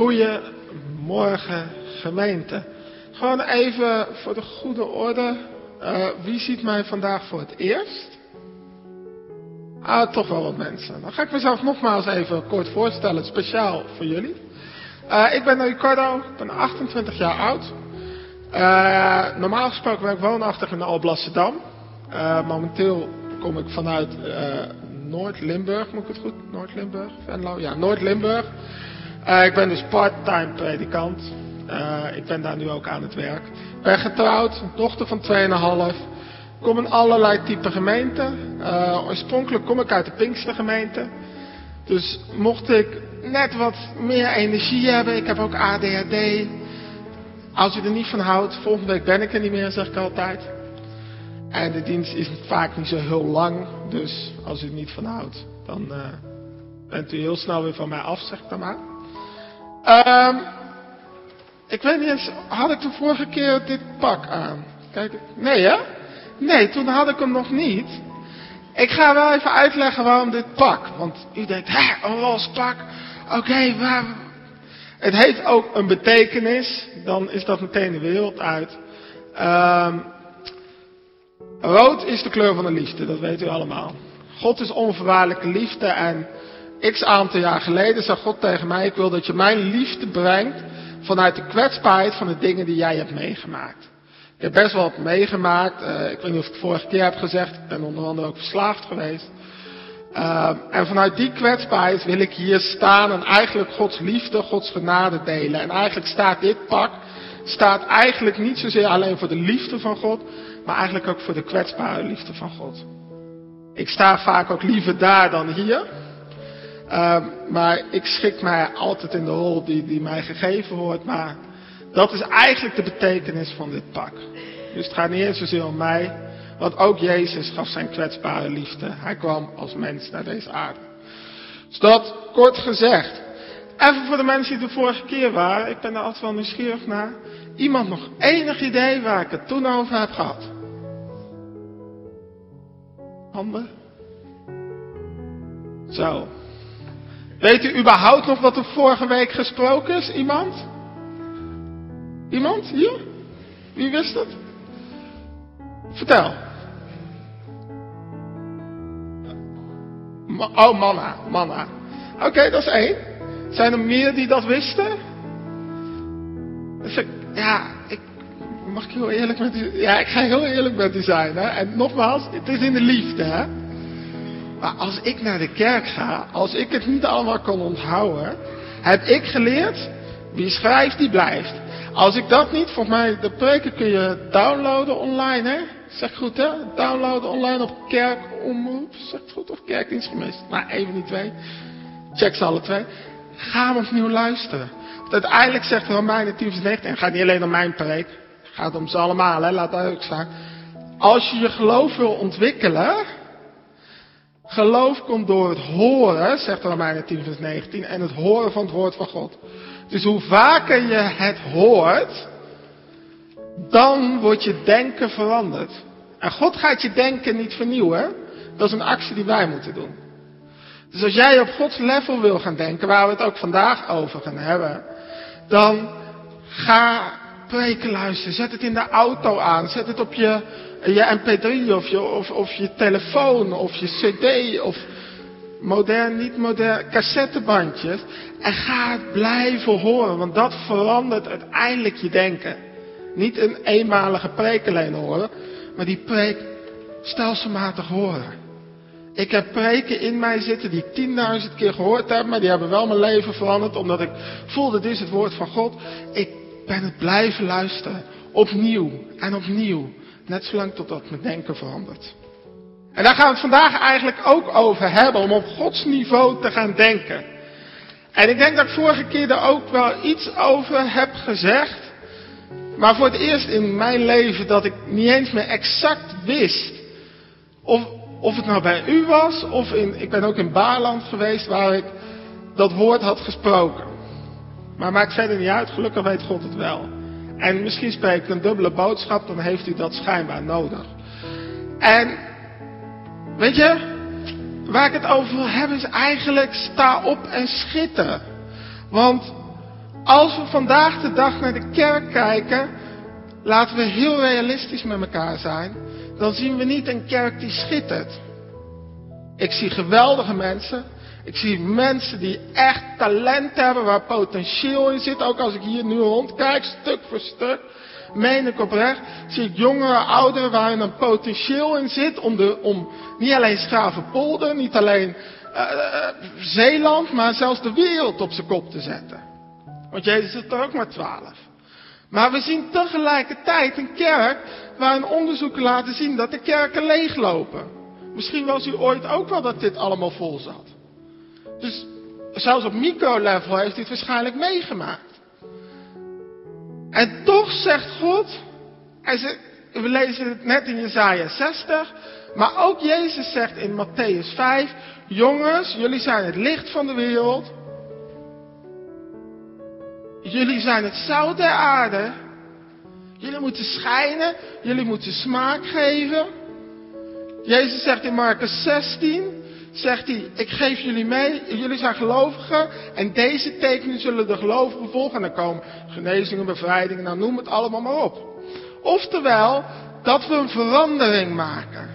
Goedemorgen gemeente. Gewoon even voor de goede orde. Uh, wie ziet mij vandaag voor het eerst? Ah, toch wel wat mensen. Dan ga ik mezelf nogmaals even kort voorstellen, speciaal voor jullie. Uh, ik ben Ricardo, ik ben 28 jaar oud. Uh, normaal gesproken ben ik woonachtig in Alblasserdam. momenteel kom ik vanuit Noord-Limburg, moet ik het goed? Noord-Limburg? Venlo? Ja, Noord-Limburg. Uh, ik ben dus part-time predikant. Uh, ik ben daar nu ook aan het werk. Ik ben getrouwd, dochter van 2,5. Kom in allerlei type gemeenten. Uh, oorspronkelijk kom ik uit de Pinkstergemeente. Dus mocht ik net wat meer energie hebben, ik heb ook ADHD. Als je er niet van houdt, volgende week ben ik er niet meer, zeg ik altijd. En de dienst is vaak niet zo heel lang, dus als u er niet van houdt, dan bent u heel snel weer van mij af, zeg ik dan maar. Um, ik weet niet eens, had ik de vorige keer dit pak aan? Kijk, nee hè? Nee, toen had ik hem nog niet. Ik ga wel even uitleggen waarom dit pak. Want u denkt, hè, een roze pak. Oké, okay, waar... Het heeft ook een betekenis. Dan is dat meteen de wereld uit. Um, rood is de kleur van de liefde, dat weet u allemaal. God is onvoorwaardelijke liefde en x aantal jaar geleden zei God tegen mij, ik wil dat je mijn liefde brengt vanuit de kwetsbaarheid van de dingen die jij hebt meegemaakt. Ik heb best wel wat meegemaakt. Uh, ik weet niet of ik het vorige keer heb gezegd. Ik ben onder andere ook verslaafd geweest. Uh, en vanuit die kwetsbaarheid wil ik hier staan en eigenlijk Gods liefde, Gods genade delen. En eigenlijk staat dit pak, staat eigenlijk niet zozeer alleen voor de liefde van God, maar eigenlijk ook voor de kwetsbare liefde van God. Ik sta vaak ook liever daar dan hier. Uh, maar ik schik mij altijd in de rol die, die mij gegeven wordt. Maar dat is eigenlijk de betekenis van dit pak. Dus het gaat niet eens zozeer om mij. Want ook Jezus gaf zijn kwetsbare liefde. Hij kwam als mens naar deze aarde. Dus dat kort gezegd. Even voor de mensen die de vorige keer waren. Ik ben er altijd wel nieuwsgierig naar. Iemand nog enig idee waar ik het toen over heb gehad? Handen? Zo. Weet u überhaupt nog wat er vorige week gesproken is? Iemand? Iemand hier? Wie wist het? Vertel. Oh, manna, manna. Oké, dat is één. Zijn er meer die dat wisten? Ja, ik mag ik heel eerlijk met u. Ja, ik ga heel eerlijk met u zijn. Hè? En nogmaals, het is in de liefde. Hè? Maar als ik naar de kerk ga, als ik het niet allemaal kan onthouden, heb ik geleerd, wie schrijft, die blijft. Als ik dat niet, volgens mij, de preken kun je downloaden online, hè? Zeg goed, hè? Downloaden online op kerkomroep, zeg goed, of kerkdienstgemeenschap. Nou, even die twee. Check ze alle twee. Ga hem opnieuw luisteren. Want uiteindelijk zegt Romeinen 10 vers 19, en het gaat niet alleen om mijn preek, het gaat om ze allemaal, hè? Laat ook staan. Als je je geloof wil ontwikkelen, Geloof komt door het horen, zegt Romeinen 10 vers 19, en het horen van het woord van God. Dus hoe vaker je het hoort, dan wordt je denken veranderd. En God gaat je denken niet vernieuwen. Dat is een actie die wij moeten doen. Dus als jij op Gods level wil gaan denken, waar we het ook vandaag over gaan hebben, dan ga preken luisteren. Zet het in de auto aan. Zet het op je, je mp3 of je, of, of je telefoon of je cd of modern, niet modern, cassettebandjes. En ga het blijven horen, want dat verandert uiteindelijk je denken. Niet een eenmalige preek alleen horen, maar die preek stelselmatig horen. Ik heb preken in mij zitten die ik tienduizend keer gehoord heb, maar die hebben wel mijn leven veranderd, omdat ik voelde, dit is het woord van God. Ik ben het blijven luisteren, opnieuw en opnieuw, net zolang totdat mijn denken verandert. En daar gaan we het vandaag eigenlijk ook over hebben, om op Gods niveau te gaan denken. En ik denk dat ik vorige keer er ook wel iets over heb gezegd. Maar voor het eerst in mijn leven dat ik niet eens meer exact wist of, of het nou bij u was of in, ik ben ook in Baarland geweest waar ik dat woord had gesproken. Maar maakt verder niet uit, gelukkig weet God het wel. En misschien spreek ik een dubbele boodschap, dan heeft u dat schijnbaar nodig. En Weet je, waar ik het over wil hebben is eigenlijk sta op en schitter. Want als we vandaag de dag naar de kerk kijken, laten we heel realistisch met elkaar zijn, dan zien we niet een kerk die schittert. Ik zie geweldige mensen. Ik zie mensen die echt talent hebben, waar potentieel in zit. Ook als ik hier nu rondkijk, stuk voor stuk meen ik oprecht, zie ik jongeren, ouderen waar een potentieel in zit om, de, om niet alleen Schravenpolder, niet alleen uh, Zeeland, maar zelfs de wereld op zijn kop te zetten. Want Jezus is er ook maar twaalf. Maar we zien tegelijkertijd een kerk waar een onderzoek laten zien dat de kerken leeglopen. Misschien was u ooit ook wel dat dit allemaal vol zat. Dus zelfs op micro-level heeft u het waarschijnlijk meegemaakt. En toch zegt God, we lezen het net in Jesaja 60, maar ook Jezus zegt in Matthäus 5, jongens, jullie zijn het licht van de wereld. Jullie zijn het zout der aarde. Jullie moeten schijnen, jullie moeten smaak geven. Jezus zegt in Marcus 16, zegt hij, ik geef jullie mee, jullie zijn gelovigen en deze tekenen zullen de gelovigen volgen. En dan komen genezingen, bevrijdingen, nou noem het allemaal maar op. Oftewel, dat we een verandering maken.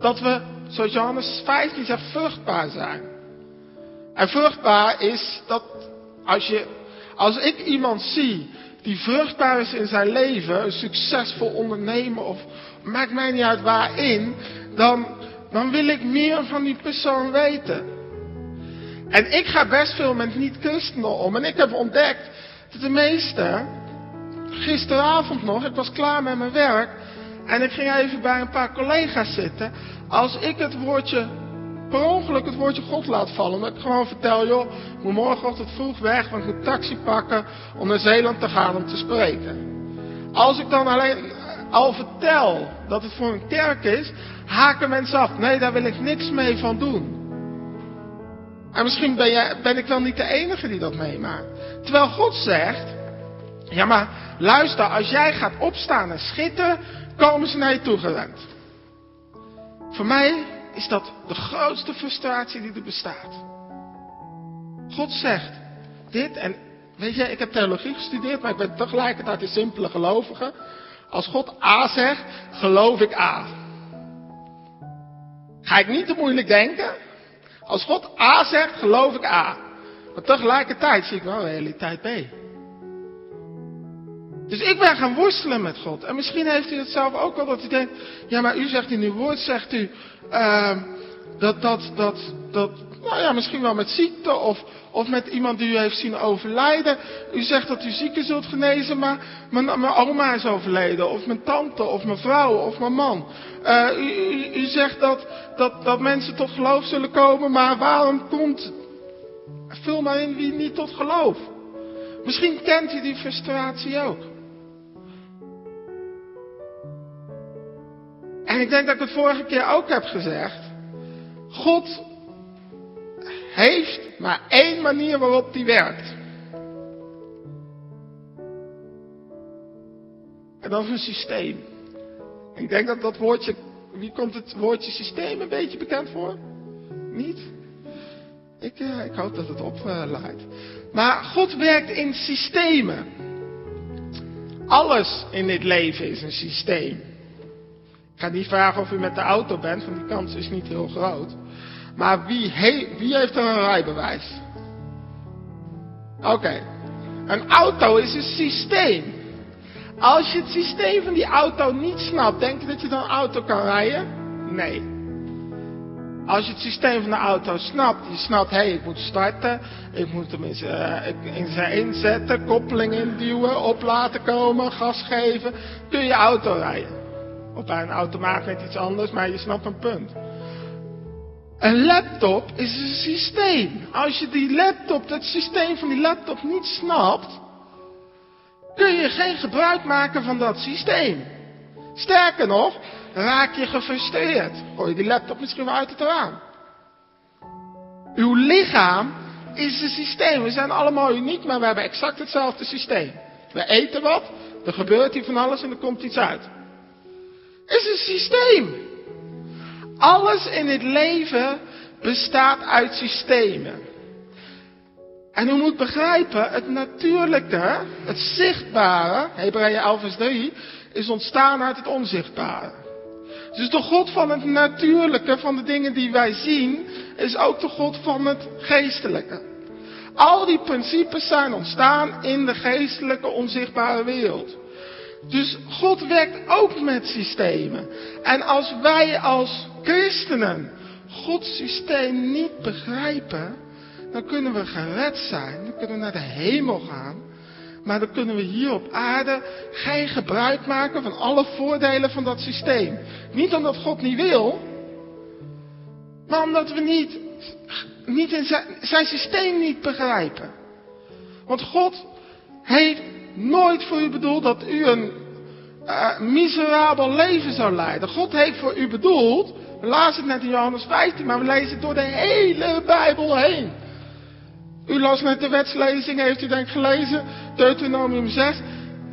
Dat we, zoals Johannes 15 zegt, vruchtbaar zijn. En vruchtbaar is dat als je, als ik iemand zie die vruchtbaar is in zijn leven, een succesvol ondernemer of maakt mij niet uit waarin, dan dan wil ik meer van die persoon weten. En ik ga best veel met niet-christenen om. En ik heb ontdekt dat de meesten, gisteravond nog, ik was klaar met mijn werk. En ik ging even bij een paar collega's zitten. Als ik het woordje, per ongeluk het woordje God laat vallen. Dat ik gewoon vertel, joh, ik moet morgenochtend vroeg weg, want ik moet taxi pakken om naar Zeeland te gaan om te spreken. Als ik dan alleen al vertel dat het voor een kerk is, haken mensen af. Nee, daar wil ik niks mee van doen. En misschien ben, jij, ben ik wel niet de enige die dat meemaakt. Terwijl God zegt, ja maar luister, als jij gaat opstaan en schitteren, komen ze naar je toe. Voor mij is dat de grootste frustratie die er bestaat. God zegt dit en weet je, ik heb theologie gestudeerd, maar ik ben tegelijkertijd een simpele gelovige. Als God A zegt, geloof ik A. Ga ik niet te moeilijk denken. Als God A zegt, geloof ik A. Maar tegelijkertijd zie ik wel realiteit B. Dus ik ben gaan worstelen met God. En misschien heeft u het zelf ook wel dat u denkt, ja maar u zegt in uw woord, zegt u, uh, dat, dat, dat, dat, nou ja, misschien wel met ziekte of, of met iemand die u heeft zien overlijden. U zegt dat u zieken zult genezen, maar mijn, oma is overleden. Of mijn tante, of mijn vrouw, of mijn man. U, u, u, zegt dat, dat, dat mensen tot geloof zullen komen, maar waarom komt... Vul maar in wie niet tot geloof. Misschien kent u die frustratie ook. En ik denk dat ik het vorige keer ook heb gezegd. God heeft maar één manier waarop die werkt. En dat is een systeem. Ik denk dat dat woordje, wie komt het woordje systeem een beetje bekend voor? Niet? Ik, uh, ik hoop dat het opleidt. maar God werkt in systemen. Alles in dit leven is een systeem. Ik ga niet vragen of u met de auto bent, want die kans is niet heel groot. Maar wie, wie heeft er een rijbewijs? Oké. Een auto is een systeem. Als je het systeem van die auto niet snapt, denk je dat je dan een auto kan rijden? Nee. Als je het systeem van de auto snapt, je snapt, hé, hey, ik moet starten, ik moet hem uh, in zijn inzetten, koppeling induwen, op laten komen, gas geven, kun je auto rijden. Of bij een automaat net iets anders, maar je snapt een punt. Een laptop is een systeem. Als je die laptop, het systeem van die laptop niet snapt, kun je geen gebruik maken van dat systeem. Sterker nog, raak je gefrustreerd. Gooi je die laptop misschien wel uit het raam. Uw lichaam is een systeem. We zijn allemaal uniek, maar we hebben exact hetzelfde systeem. We eten wat, er gebeurt hier van alles en er komt iets uit. Is een systeem. Alles in het leven bestaat uit systemen. En u moet begrijpen, het natuurlijke, het zichtbare, Hebreeën 11 vers 3, is ontstaan uit het onzichtbare. Dus de God van het natuurlijke, van de dingen die wij zien, is ook de God van het geestelijke. Al die principes zijn ontstaan in de geestelijke, onzichtbare wereld. Dus God werkt ook met systemen. En als wij als christenen Gods systeem niet begrijpen, dan kunnen we gered zijn, dan kunnen we naar de hemel gaan. Maar dan kunnen we hier op aarde geen gebruik maken van alle voordelen van dat systeem. Niet omdat God niet wil, maar omdat we niet, niet in zijn, zijn systeem niet begrijpen. Want God heeft nooit voor u bedoeld dat u een uh, miserabel leven zou leiden. God heeft voor u bedoeld, we lazen het net in Johannes 15, maar we lezen het door de hele Bijbel heen. U las net de wetslezing, heeft u denk ik gelezen, Deuteronomium 6.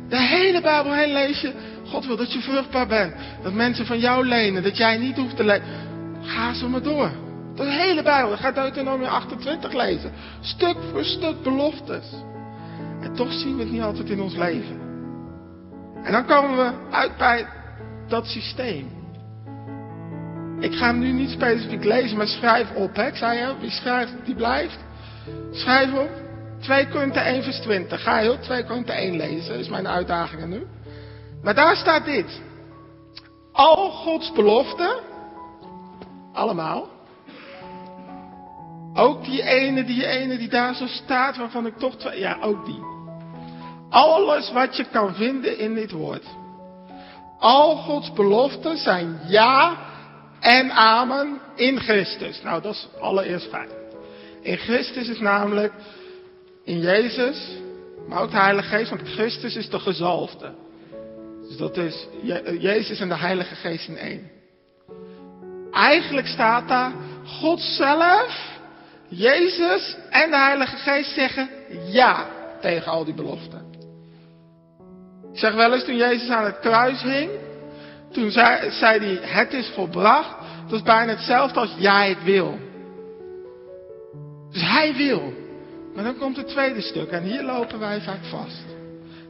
De hele Bijbel heen lees je, God wil dat je vruchtbaar bent. Dat mensen van jou lenen, dat jij niet hoeft te lenen. Ga zo maar door. De hele Bijbel, ga Deuteronomium 28 lezen. Stuk voor stuk beloftes. En toch zien we het niet altijd in ons leven. En dan komen we uit bij dat systeem. Ik ga hem nu niet specifiek lezen, maar schrijf op. Hè? Ik zei je, wie schrijft, die blijft. Schrijf op. 2 Korinthe 1 vers 20. Ga heel 2 Korinthe 1 lezen. Dat is mijn uitdaging nu. Maar daar staat dit. Al Gods beloften. Allemaal. Ook die ene, die ene die daar zo staat, waarvan ik toch. Ja, ook die. Alles wat je kan vinden in dit woord. Al Gods beloften zijn ja en amen in Christus. Nou, dat is allereerst fijn. In Christus is namelijk in Jezus, maar ook de Heilige Geest, want Christus is de gezalfde. Dus dat is Jezus en de Heilige Geest in één. Eigenlijk staat daar, God zelf, Jezus en de Heilige Geest zeggen ja tegen al die beloften. Zeg wel eens, toen Jezus aan het kruis hing, toen zei, zei hij, het is volbracht. Dat is bijna hetzelfde als ja, ik wil. Dus hij wil. Maar dan komt het tweede stuk en hier lopen wij vaak vast.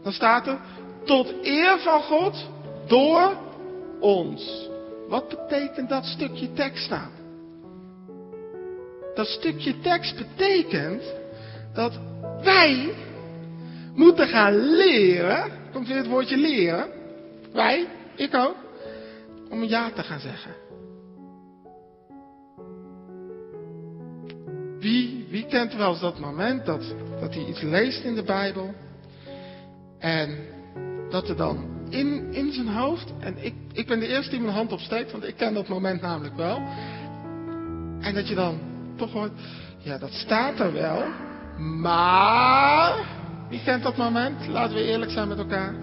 Dan staat er, tot eer van God door ons. Wat betekent dat stukje tekst nou? Dat stukje tekst betekent dat wij moeten gaan leren, komt weer het woordje leren, wij, ik ook, om ja te gaan zeggen. Wie, wie kent wel eens dat moment dat, dat hij iets leest in de Bijbel en dat er dan in, in zijn hoofd, en ik, ik ben de eerste die mijn hand opsteekt, want ik ken dat moment namelijk wel, en dat je dan toch hoort, ja dat staat er wel, maar, wie kent dat moment? Laten we eerlijk zijn met elkaar.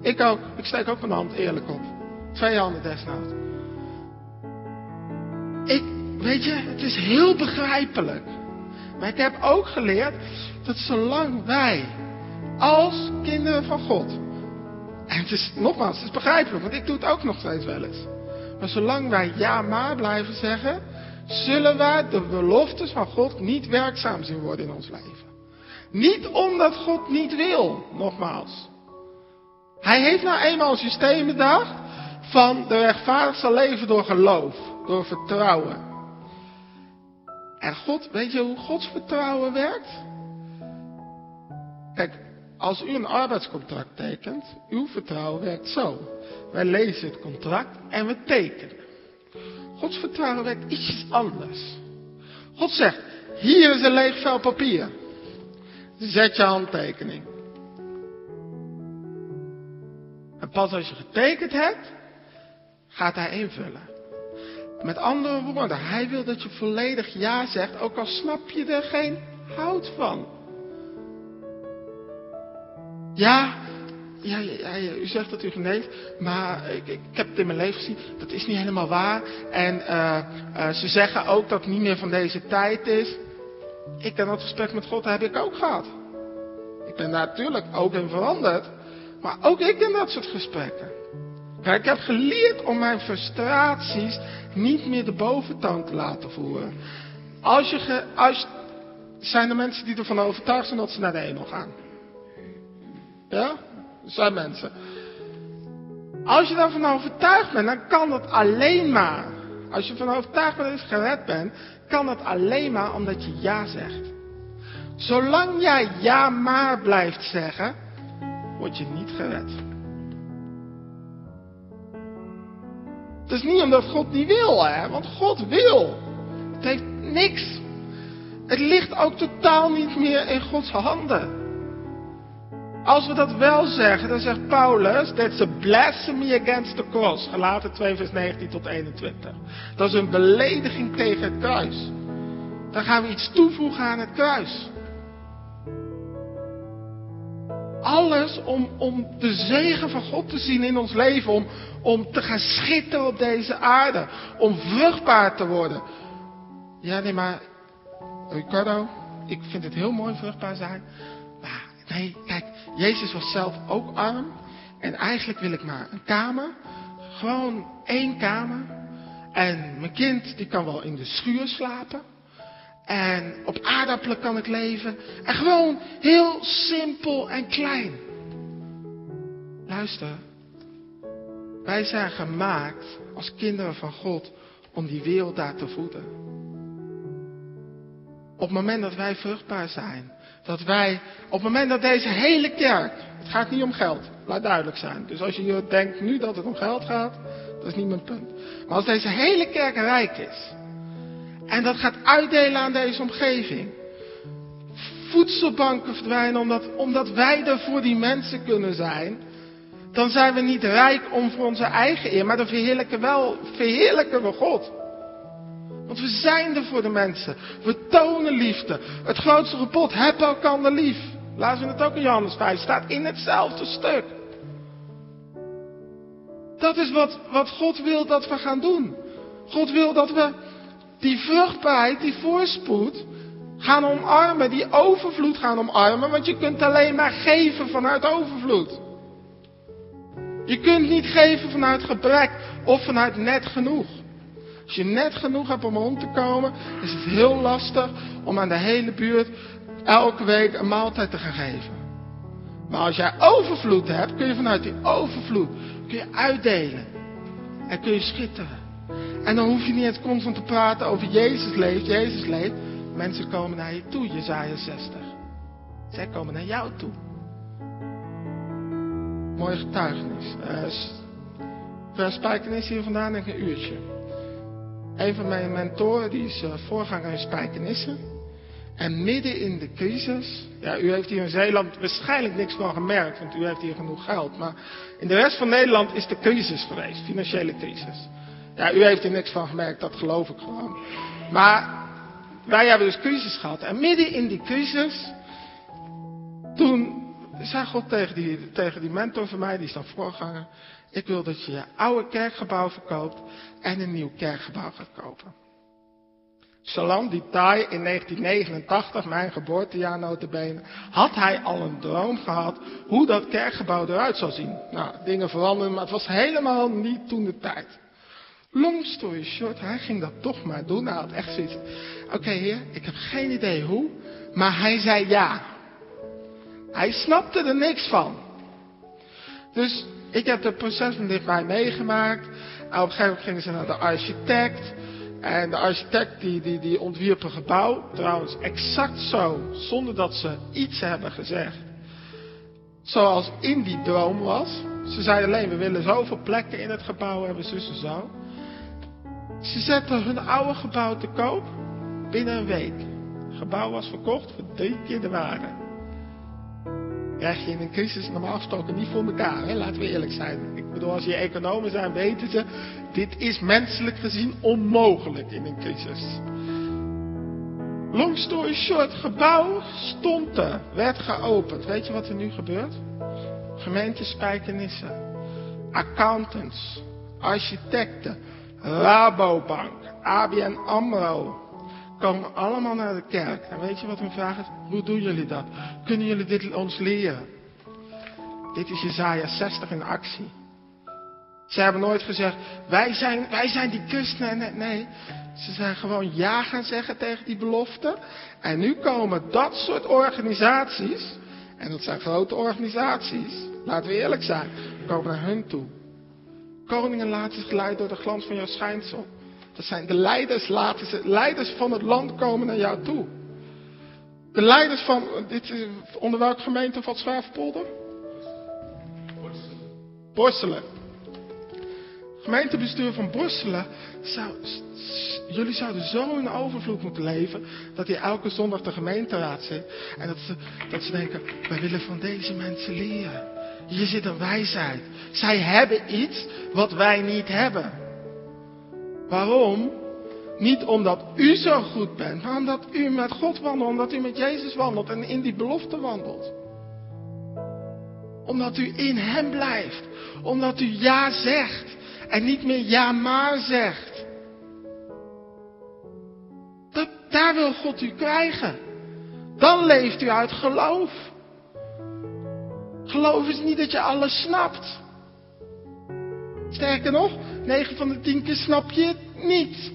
Ik ook, ik steek ook mijn hand eerlijk op. Twee handen desnoods. Ik, weet je, het is heel begrijpelijk. Maar ik heb ook geleerd dat zolang wij als kinderen van God En het is, nogmaals, het is begrijpelijk, want ik doe het ook nog steeds wel eens. Maar zolang wij ja maar blijven zeggen, zullen wij de beloftes van God niet werkzaam zien worden in ons leven. Niet omdat God niet wil, nogmaals. Hij heeft nou eenmaal een systeem bedacht van de rechtvaardig zal leven door geloof, door vertrouwen. En God, weet je hoe Gods vertrouwen werkt? Kijk, als u een arbeidscontract tekent, uw vertrouwen werkt zo. Wij lezen het contract en we tekenen. Gods vertrouwen werkt iets anders. God zegt, hier is een leeg vel papier. Zet je handtekening. En pas als je getekend hebt, gaat hij invullen. Met andere woorden, hij wil dat je volledig ja zegt, ook al snap je er geen hout van. Ja, ja, ja, ja, u zegt dat u geneest, maar ik, ik, heb het in mijn leven gezien, dat is niet helemaal waar. En uh, uh, ze zeggen ook dat het niet meer van deze tijd is. Ik ben dat gesprek met God heb ik ook gehad. Ik ben daar natuurlijk ook in veranderd, maar ook ik in dat soort gesprekken. Ik heb geleerd om mijn frustraties niet meer de boventoon te laten voeren. Als je, ge, als, zijn er mensen die ervan overtuigd zijn dat ze naar de hemel gaan. Ja? Er zijn mensen. Als je daarvan overtuigd bent, dan kan dat alleen maar. Als je van overtuigd bent dat je gered bent, kan dat alleen maar omdat je ja zegt. Zolang jij ja maar blijft zeggen, word je niet gered. Het is niet omdat God niet wil, hè, want God wil. Het heeft niks. Het ligt ook totaal niet meer in Gods handen. Als we dat wel zeggen, dan zegt Paulus, that's a blasphemy against the cross. Gelaten 2 vers 19 tot 21. Dat is een belediging tegen het kruis. Dan gaan we iets toevoegen aan het kruis. Alles om, om de zegen van God te zien in ons leven. Om, om te gaan schitteren op deze aarde. Om vruchtbaar te worden. Ja, nee, maar Ricardo, ik vind het heel mooi vruchtbaar zijn. Maar nee, kijk, Jezus was zelf ook arm. En eigenlijk wil ik maar een kamer. Gewoon één kamer. En mijn kind die kan wel in de schuur slapen. En op aardappelen kan ik leven. En gewoon heel simpel en klein. Luister. Wij zijn gemaakt als kinderen van God om die wereld daar te voeden. Op het moment dat wij vruchtbaar zijn, dat wij, op het moment dat deze hele kerk, het gaat niet om geld, laat duidelijk zijn. Dus als je denkt nu dat het om geld gaat, dat is niet mijn punt. Maar als deze hele kerk rijk is, en dat gaat uitdelen aan deze omgeving, voedselbanken verdwijnen omdat, omdat wij er voor die mensen kunnen zijn, dan zijn we niet rijk om voor onze eigen eer, maar dan verheerlijken, wel, verheerlijken we God. Want we zijn er voor de mensen. We tonen liefde. Het grootste gebod, heb elkaar lief. Laten we het ook in Johannes 5, staat in hetzelfde stuk. Dat is wat, wat God wil dat we gaan doen. God wil dat we die vruchtbaarheid, die voorspoed, gaan omarmen. Die overvloed gaan omarmen. Want je kunt alleen maar geven vanuit overvloed. Je kunt niet geven vanuit gebrek of vanuit net genoeg. Als je net genoeg hebt om rond te komen, is het heel lastig om aan de hele buurt elke week een maaltijd te gaan geven. Maar als jij overvloed hebt, kun je vanuit die overvloed kun je uitdelen. En kun je schitteren. En dan hoef je niet eens constant te praten over Jezus leeft, Jezus leeft. Mensen komen naar je toe, Jezaja 60. Zij komen naar jou toe. Mooi getuigenis. Uh, Spijkenis hier vandaan een uurtje. Een van mijn mentoren die is uh, voorganger in Spijkenissen. En midden in de crisis, ja, u heeft hier in Zeeland waarschijnlijk niks van gemerkt, want u heeft hier genoeg geld. Maar in de rest van Nederland is de crisis geweest, financiële crisis. Ja, u heeft er niks van gemerkt, dat geloof ik gewoon. Maar wij hebben dus crisis gehad. En midden in die crisis, toen zei God tegen die, tegen die mentor van mij, die is dan voorganger. Ik wil dat je je oude kerkgebouw verkoopt en een nieuw kerkgebouw gaat kopen. Salam Ditai in 1989, mijn geboortejaar notabene, had hij al een droom gehad hoe dat kerkgebouw eruit zou zien. Nou, dingen veranderen, maar het was helemaal niet toen de tijd. Long story short, hij ging dat toch maar doen. Hij had echt zoiets. Oké heer, ik heb geen idee hoe, maar hij zei ja. Hij snapte er niks van. Dus ik heb het proces van dichtbij meegemaakt. En op een gegeven moment gingen ze naar de architect. En de architect die, die, die ontwierp een gebouw. Trouwens, exact zo. Zonder dat ze iets hebben gezegd. Zoals in die droom was. Ze zeiden alleen, we willen zoveel plekken in het gebouw hebben, zus en zo. Ze zetten hun oude gebouw te koop binnen een week. Het gebouw was verkocht voor drie keer de waarde. Krijg je in een crisis normaal gesproken niet voor elkaar, hè? laten we eerlijk zijn. Ik bedoel, als je economen zijn, weten ze, dit is menselijk gezien onmogelijk in een crisis. Long story short, gebouw stond er, werd geopend. Weet je wat er nu gebeurt? Gemeentespijkenissen, accountants, architecten, Rabobank, ABN AMRO, komen allemaal naar de kerk. En weet je wat hun vraag is? Hoe doen jullie dat? Kunnen jullie dit ons leren? Dit is Jezaja 60 in actie. Ze hebben nooit gezegd, wij zijn, wij zijn die christenen. Nee, nee, ze zijn gewoon ja gaan zeggen tegen die belofte. En nu komen dat soort organisaties, en dat zijn grote organisaties, laten we eerlijk zijn, komen naar hun toe. Koningen laten zich leiden door de glans van jouw schijnsel. Dat zijn de leiders, laten ze, leiders van het land komen naar jou toe. De leiders van, dit is, onder welke gemeente van Zwaarpolder? Borselen. Gemeentebestuur van Borselen, zou, jullie zouden zo in overvloed moeten leven, dat je elke zondag de gemeenteraad zit. En dat ze, dat ze denken, wij willen van deze mensen leren. Hier zit een wijsheid. Zij hebben iets wat wij niet hebben. Waarom? Niet omdat u zo goed bent, maar omdat u met God wandelt, omdat u met Jezus wandelt en in die belofte wandelt. Omdat u in Hem blijft. Omdat u ja zegt en niet meer ja maar zegt. Dat, daar wil God u krijgen. Dan leeft u uit geloof. Geloof is niet dat je alles snapt. Sterker nog, 9 van de 10 keer snap je het niet.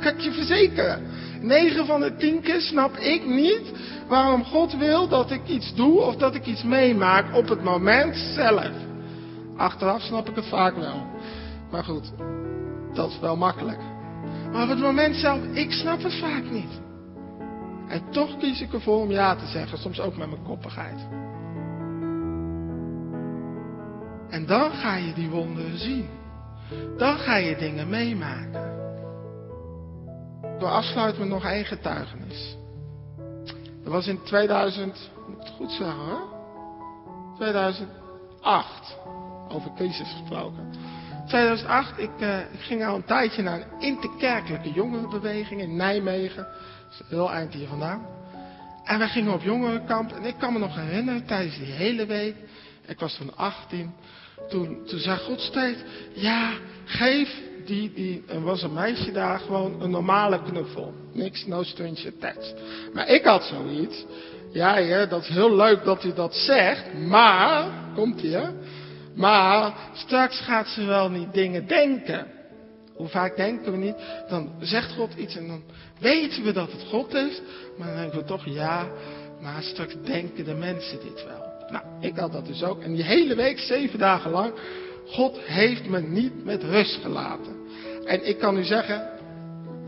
Kan ik je verzekeren. 9 van de 10 keer snap ik niet waarom God wil dat ik iets doe of dat ik iets meemaak op het moment zelf. Achteraf snap ik het vaak wel. Maar goed, dat is wel makkelijk. Maar op het moment zelf, ik snap het vaak niet. En toch kies ik ervoor om ja te zeggen, soms ook met mijn koppigheid. En dan ga je die wonderen zien. Dan ga je dingen meemaken. Door afsluiten met nog één getuigenis. Dat was in 2000, moet het goed zeggen hoor. 2008. Over crisis gesproken. 2008, ik, uh, ik ging al een tijdje naar een interkerkelijke jongerenbeweging in Nijmegen. Dat is heel eind hier vandaan. En wij gingen op jongerenkamp. En ik kan me nog herinneren, tijdens die hele week. Ik was toen 18. Toen, toen zei God steeds, ja, geef die, die, er was een meisje daar, gewoon een normale knuffel. Niks, no strange attached. Maar ik had zoiets. Ja, ja, dat is heel leuk dat u dat zegt, maar, komt ie, maar straks gaat ze wel niet dingen denken. Hoe vaak denken we niet? Dan zegt God iets en dan weten we dat het God is, maar dan denken we toch ja, maar straks denken de mensen dit wel. Nou, ik had dat dus ook. En die hele week, zeven dagen lang, God heeft me niet met rust gelaten. En ik kan u zeggen,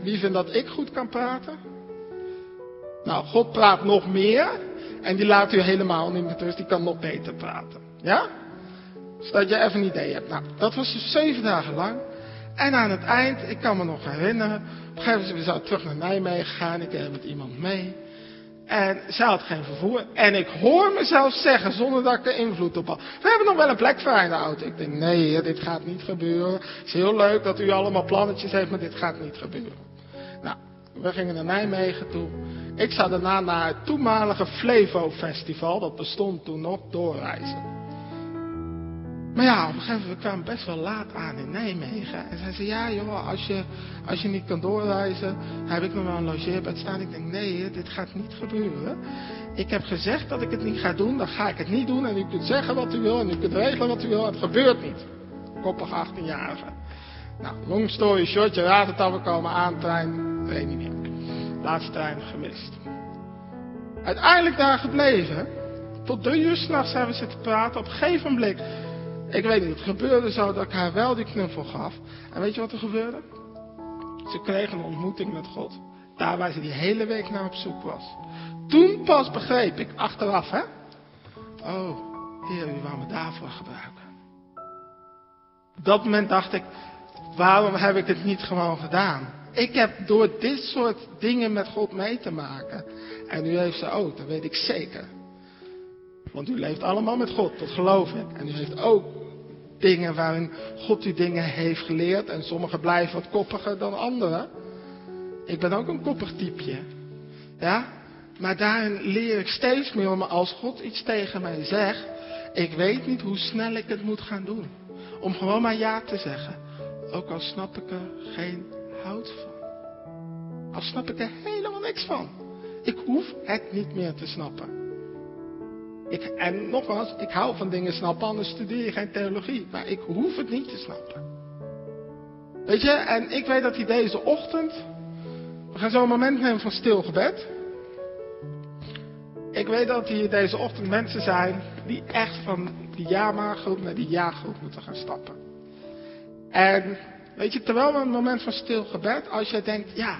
wie vindt dat ik goed kan praten? Nou, God praat nog meer. En die laat u helemaal niet met rust. Die kan nog beter praten. Ja? Zodat je even een idee hebt. Nou, dat was dus zeven dagen lang. En aan het eind, ik kan me nog herinneren. Op een gegeven moment, we zijn terug naar Nijmegen gegaan. Ik heb met iemand mee. En zij had geen vervoer. En ik hoor mezelf zeggen, zonder dat ik er invloed op had. We hebben nog wel een plek vrij in de auto. Ik denk, nee, dit gaat niet gebeuren. Het is heel leuk dat u allemaal plannetjes heeft, maar dit gaat niet gebeuren. Nou, we gingen naar Nijmegen toe. Ik zou daarna naar het toenmalige Flevo Festival, dat bestond toen nog, doorreizen. Maar ja, op een gegeven moment kwamen we best wel laat aan in Nijmegen. En zei ze, ja joh, als je, als je niet kan doorreizen, heb ik nog wel een logeerbed staan. Ik denk, nee, dit gaat niet gebeuren. Ik heb gezegd dat ik het niet ga doen, dan ga ik het niet doen. En u kunt zeggen wat u wil en u kunt regelen wat u wil. Het gebeurt niet. Koppig 18-jarige. Nou, long story short, je raadt het al, we komen aan, trein, weet niet meer. Laatste trein gemist. Uiteindelijk daar gebleven. Tot drie uur s'nachts hebben we zitten praten. Op een gegeven moment, ik weet niet, het gebeurde zo dat ik haar wel die knuffel gaf. En weet je wat er gebeurde? Ze kreeg een ontmoeting met God. Daar waar ze die hele week naar op zoek was. Toen pas begreep ik, achteraf hè. Oh, Heer, u wou me daarvoor gebruiken. Op dat moment dacht ik, waarom heb ik het niet gewoon gedaan? Ik heb door dit soort dingen met God mee te maken. En u heeft ze ook, dat weet ik zeker. Want u leeft allemaal met God, dat geloof ik. En u heeft ook dingen waarin God u dingen heeft geleerd. En sommige blijven wat koppiger dan anderen. Ik ben ook een koppig typeje. Ja? Maar daarin leer ik steeds meer, maar als God iets tegen mij zegt, ik weet niet hoe snel ik het moet gaan doen. Om gewoon maar ja te zeggen. Ook al snap ik er geen hout van. Al snap ik er helemaal niks van. Ik hoef het niet meer te snappen. Ik, en nogmaals, ik hou van dingen snappen, anders studeer je geen theologie. Maar ik hoef het niet te snappen. Weet je, en ik weet dat hij deze ochtend, we gaan zo een moment nemen van stil gebed. Ik weet dat hier deze ochtend mensen zijn die echt van die ja-maar-groep naar die ja-groep moeten gaan stappen. En weet je, terwijl we een moment van stil gebed, als jij denkt, ja,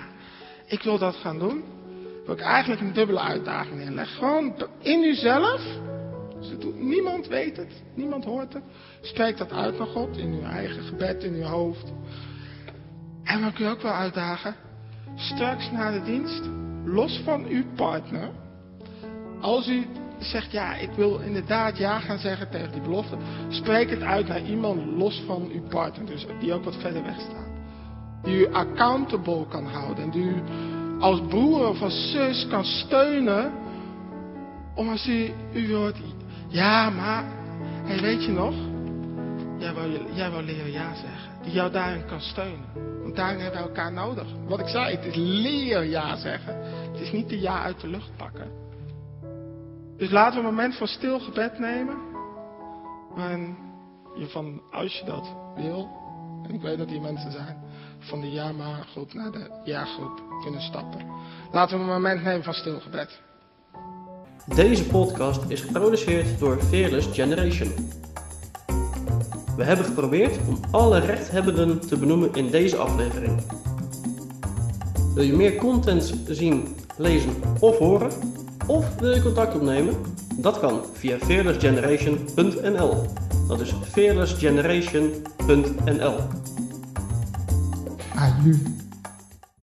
ik wil dat gaan doen, wil ik eigenlijk een dubbele uitdaging inleggen. Gewoon in uzelf, dus niemand weet het, niemand hoort het, spreek dat uit naar God, in uw eigen gebed, in uw hoofd. En dan kun je ook wel uitdagen, straks na de dienst, los van uw partner, als u zegt, ja, ik wil inderdaad ja gaan zeggen tegen die belofte, spreek het uit naar iemand los van uw partner, dus die ook wat verder weg staat. Die u accountable kan houden en die u als broer of als zus kan steunen, om als u, u hoort, ja, maar, hey, weet je nog, jij wil, jij wil leren ja zeggen, die jou daarin kan steunen. Want daarin hebben we elkaar nodig. Wat ik zei, het is leer ja zeggen. Het is niet de ja uit de lucht pakken. Dus laten we een moment van stil gebed nemen. Waarin je van, als je dat wil, en ik weet dat die mensen zijn, van de ja-maar-groep naar de ja-groep kunnen stappen. Laten we een moment nemen van stil gebed. Deze podcast is geproduceerd door Fearless Generation. We hebben geprobeerd om alle rechthebbenden te benoemen in deze aflevering. Wil je meer content zien, lezen of horen? Of wil je contact opnemen? Dat kan via fearlessgeneration.nl. Dat is fearlessgeneration.nl. are you?